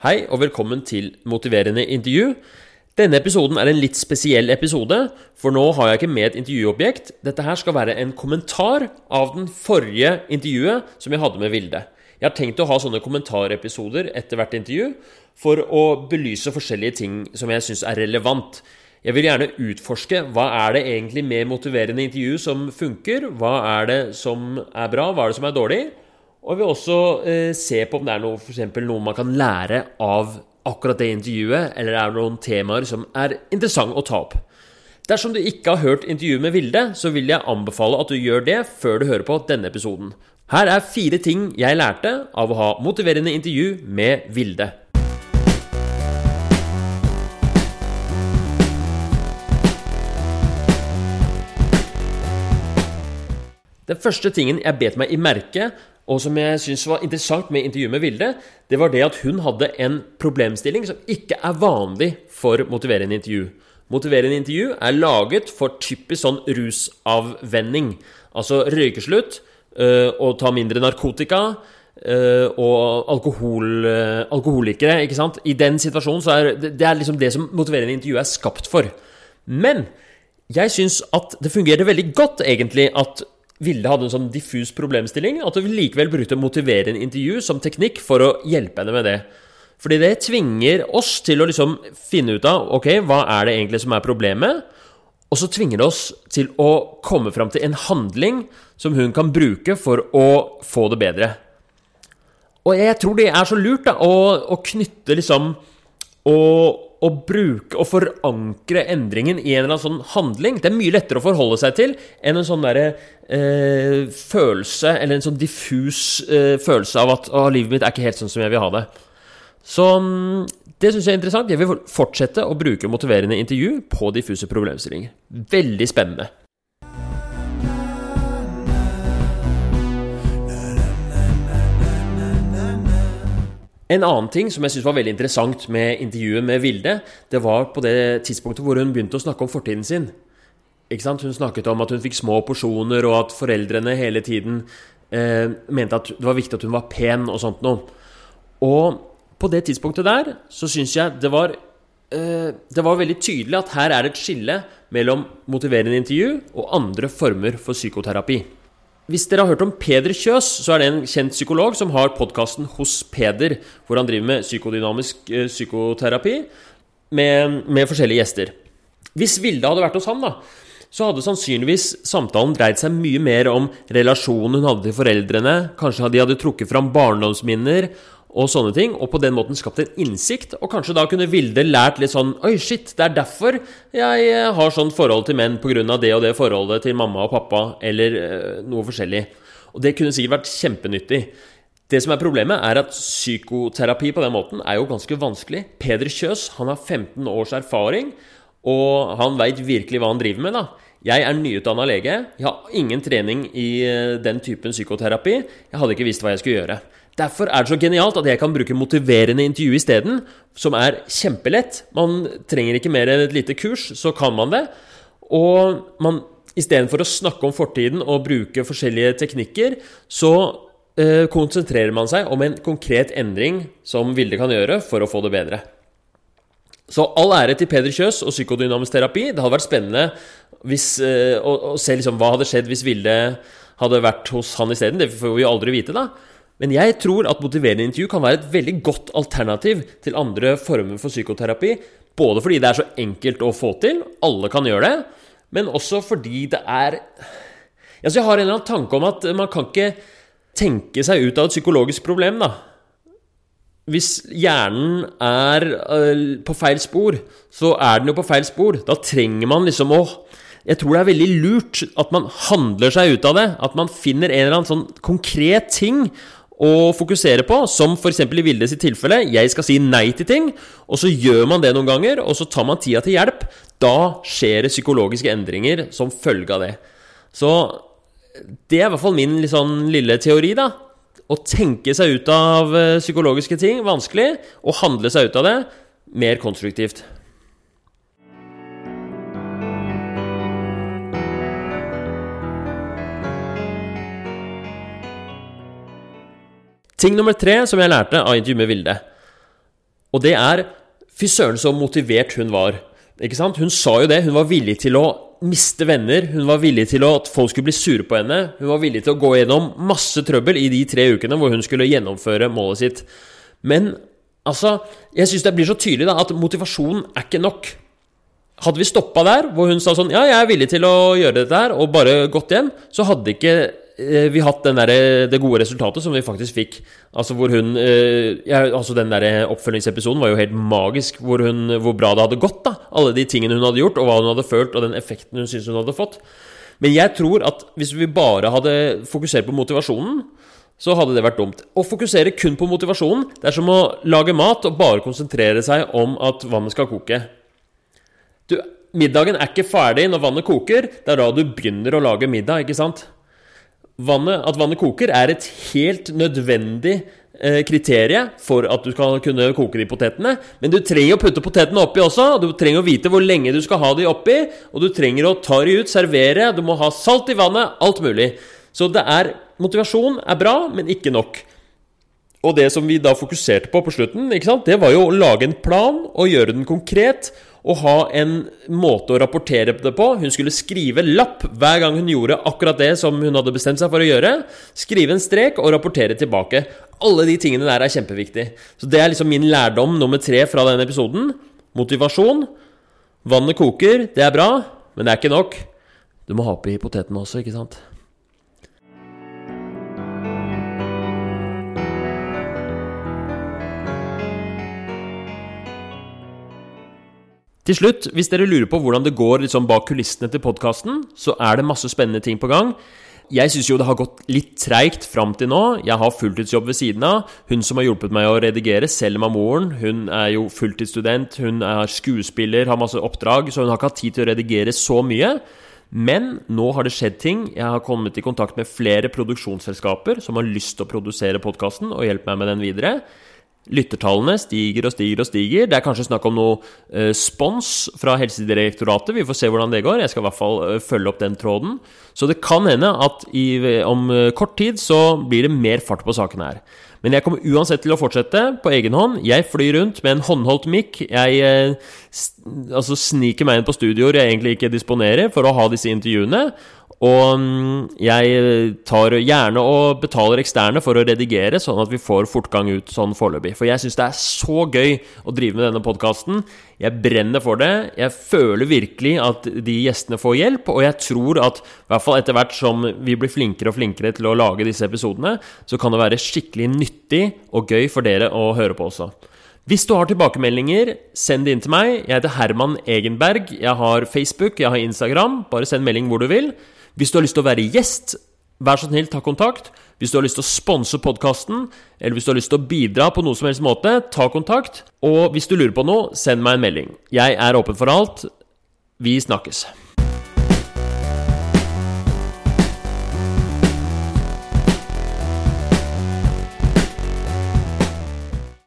Hei og velkommen til Motiverende intervju. Denne episoden er en litt spesiell episode, for nå har jeg ikke med et intervjuobjekt. Dette her skal være en kommentar av den forrige intervjuet som jeg hadde med Vilde. Jeg har tenkt å ha sånne kommentarepisoder etter hvert intervju for å belyse forskjellige ting som jeg syns er relevant. Jeg vil gjerne utforske hva er det egentlig med motiverende intervju som funker, hva er det som er bra, hva er det som er dårlig, og jeg vil også eh, se på om det er noe, for eksempel, noe man kan lære av akkurat det intervjuet, eller er det noen temaer som er interessante å ta opp. Dersom du ikke har hørt intervjuet med Vilde, så vil jeg anbefale at du gjør det før du hører på denne episoden. Her er fire ting jeg lærte av å ha motiverende intervju med Vilde. Den første tingen jeg bet meg i merke, og som jeg syns var interessant med intervjuet med Vilde, det var det at hun hadde en problemstilling som ikke er vanlig for motiverende intervju. Motiverende intervju er laget for typisk sånn rusavvenning. Altså røykeslutt, øh, og ta mindre narkotika. Uh, og alkohol, uh, alkoholikere. ikke sant? I den situasjonen så er det, er liksom det som motiverende intervju er skapt for. Men jeg syns at det fungerte veldig godt, egentlig, at Vilde hadde en sånn diffus problemstilling, at hun likevel brukte motiverende intervju som teknikk for å hjelpe henne med det. Fordi det tvinger oss til å liksom finne ut av ok, hva er det egentlig som er problemet, og så tvinger det oss til å komme fram til en handling som hun kan bruke for å få det bedre. Og jeg tror det er så lurt da, å, å knytte liksom å, å bruke og forankre endringen i en eller annen sånn handling. Det er mye lettere å forholde seg til enn en sånn derre eh, følelse, eller en sånn diffus eh, følelse av at livet mitt er ikke helt sånn som jeg vil ha det. Så mm, det syns jeg er interessant. Jeg vil fortsette å bruke motiverende intervju på diffuse problemstillinger. Veldig spennende. En annen ting som jeg synes var veldig interessant med intervjuet med Vilde, det var på det tidspunktet hvor hun begynte å snakke om fortiden sin. Hun snakket om at hun fikk små porsjoner, og at foreldrene hele tiden eh, mente at det var viktig at hun var pen og sånt noe. Og på det tidspunktet der så syns jeg det var eh, Det var veldig tydelig at her er det et skille mellom motiverende intervju og andre former for psykoterapi. Hvis dere har hørt om Peder Kjøs, så er det en kjent psykolog som har podkasten Hos Peder, hvor han driver med psykodynamisk eh, psykoterapi med, med, forskjellige gjester. Hvis Vilde hadde vært hos han, da, så hadde sannsynligvis samtalen dreid seg mye mer om relasjonen hun hadde til foreldrene. Kanskje de hadde trukket fram barndomsminner og sånne ting, og på den måten skapt en innsikt. Og kanskje da kunne Vilde lært litt sånn Oi, shit, det er derfor jeg eh, har sånn forhold til menn pga. det og det forholdet til mamma og pappa, eller øh, noe forskjellig. Og det kunne sikkert vært kjempenyttig. Det som er problemet, er at psykoterapi på den måten er jo ganske vanskelig. Peder Kjøs han har 15 års erfaring, og han veit virkelig hva han driver med. da. Jeg er nyutdanna lege. Jeg har ingen trening i eh, den typen psykoterapi. Jeg hadde ikke visst hva jeg skulle gjøre. Derfor er det så genialt at jeg kan bruke motiverende intervju isteden, som er kjempelett. Man trenger ikke mer enn et lite kurs, så kan man det. Og man istedenfor å snakke om fortiden og bruke forskjellige teknikker, så eh, konsentrerer man seg om en konkret endring som Vilde kan gjøre for å få det bedre. Så all ære til Peder Kjøs og psykodynamisk terapi. Det hadde vært spennende hvis, eh, å, å, se liksom, hva hadde skjedd hvis Vilde hadde vært hos han isteden. Det får vi aldri vite, da. Men jeg tror at motiverende intervju kan være et veldig godt alternativ til andre former for psykoterapi. Både fordi det er så enkelt å få til, alle kan gjøre det, men også fordi det er Altså Jeg har en eller annen tanke om at man kan ikke tenke seg ut av et psykologisk problem, da. Hvis hjernen er øh, på feil spor, så er den jo på feil spor. Da trenger man liksom å jeg tror det er veldig lurt at man handler seg ut av det. At man finner en eller annen sånn konkret ting å fokusere på, som f.eks. i Vilde sitt tilfelle. Jeg skal si nei til ting, og så gjør man det noen ganger, og så tar man tida til hjelp. Da skjer det psykologiske endringer som følge av det. Så det er i hvert fall min sånn lille teori, da. Å tenke seg ut av eh, psykologiske ting vanskelig, og handle seg ut av det mer konstruktivt. Ting nummer tre som jeg lærte av intervjuet med Vilde, Og det er Fy søren, så motivert hun var. Ikke sant? Hun sa jo det. Hun var villig til å miste venner. Hun var villig til at folk skulle bli sure på henne. Hun var villig til å gå gjennom masse trøbbel i de tre ukene hvor hun skulle gjennomføre målet sitt. Men altså, jeg syns det blir så tydelig da, at motivasjonen er ikke nok. Hadde vi stoppa der, hvor hun sa sånn Ja, jeg er villig til å gjøre dette her, og bare gått hjem, så hadde ikke vi hatt der, det gode resultatet som vi faktisk fikk. Altså hvor hun eh, ja, altså Den der oppfølgingsepisoden var jo helt magisk. Hvor, hun, hvor, bra det hadde gått. da Alle de tingene hun hadde gjort, og hva hun hadde følt, og den effekten hun syntes hun hadde fått. Men jeg tror at hvis vi bare hadde fokusert på motivasjonen, så hadde det vært dumt. Å fokusere kun på motivasjonen, det er som å lage mat og bare konsentrere seg om at vannet skal koke. Du, middagen er ikke ferdig når vannet koker. Det er da du begynner å lage middag, ikke sant? Vannet, at vannet koker, er et helt nødvendig kriteriet for at du skal kunne koke de potetene. Men du trenger å putte potetene oppi også. Du trenger å vite hvor lenge du skal ha de oppi. Og du trenger å ta de ut, servere. Du må ha salt i vannet. Alt mulig. Så det er Motivasjon er bra, men ikke nok. Og det som vi da fokuserte på på slutten, det var jo å lage en plan og gjøre den konkret å ha en måte å rapportere det på. Hun skulle skrive lapp hver gang hun gjorde akkurat det som hun hadde bestemt seg for å gjøre. Skrive en strek og rapportere tilbake. Alle de tingene der er kjempeviktig. Så det er liksom min lærdom nummer tre fra denne episoden. Motivasjon. Vannet koker, det er bra, men det er ikke nok. Du må ha oppi potetene også, ikke sant? Til slutt, hvis dere lurer på hvordan det går liksom bak kulissene til podkasten, så er det masse spennende ting på gang. Jeg syns jo det har gått litt treigt fram til nå. Jeg har fulltidsjobb ved siden av. Hun som har hjulpet meg å redigere, Selma Moren, hun er jo fulltidsstudent, hun er skuespiller, har masse oppdrag, så hun har ikke hatt tid til å redigere så mye. Men nå har det skjedd ting. Jeg har kommet i kontakt med flere produksjonsselskaper som har lyst til å produsere podkasten og hjelpe meg med den videre. Lyttertallene stiger og stiger og stiger. Det er kanskje snakk om noe eh, spons fra Helsedirektoratet. Vi får se hvordan det går. Jeg skal i hvert fall eh, følge opp den tråden. Så det kan hende at i, om eh, kort tid så blir det mer fart på sakene her. Men jeg kommer uansett til å fortsette på egen hånd. Jeg flyr rundt med en håndholdt mikk. Jeg altså sniker meg inn på studioer jeg egentlig ikke disponerer, for å ha disse intervjuene. Og mm, jeg tar gjerne og betaler eksterne for å redigere, sånn at vi får fortgang ut sånn foreløpig. For jeg syns det er så gøy å drive med denne podkasten. Jeg brenner for det. Jeg føler virkelig at de gjestene får hjelp, og jeg tror at i hvert fall etter hvert som vi blir flinkere og flinkere til å lage disse episodene, så kan det være skikkelig nyttig og gøy for dere å høre på også. Hvis du har tilbakemeldinger, send det inn til meg. Jeg heter Herman Egenberg. Jeg har Facebook, jeg har Instagram. Bare send melding hvor du vil. Hvis du har lyst til å være gjest, vær så snill, ta kontakt. Hvis du har lyst til å sponse podkasten, eller hvis du har lyst til å bidra på noe som helst måte, ta kontakt. Og hvis du lurer på noe, send meg en melding. Jeg er åpen for alt. Vi snakkes.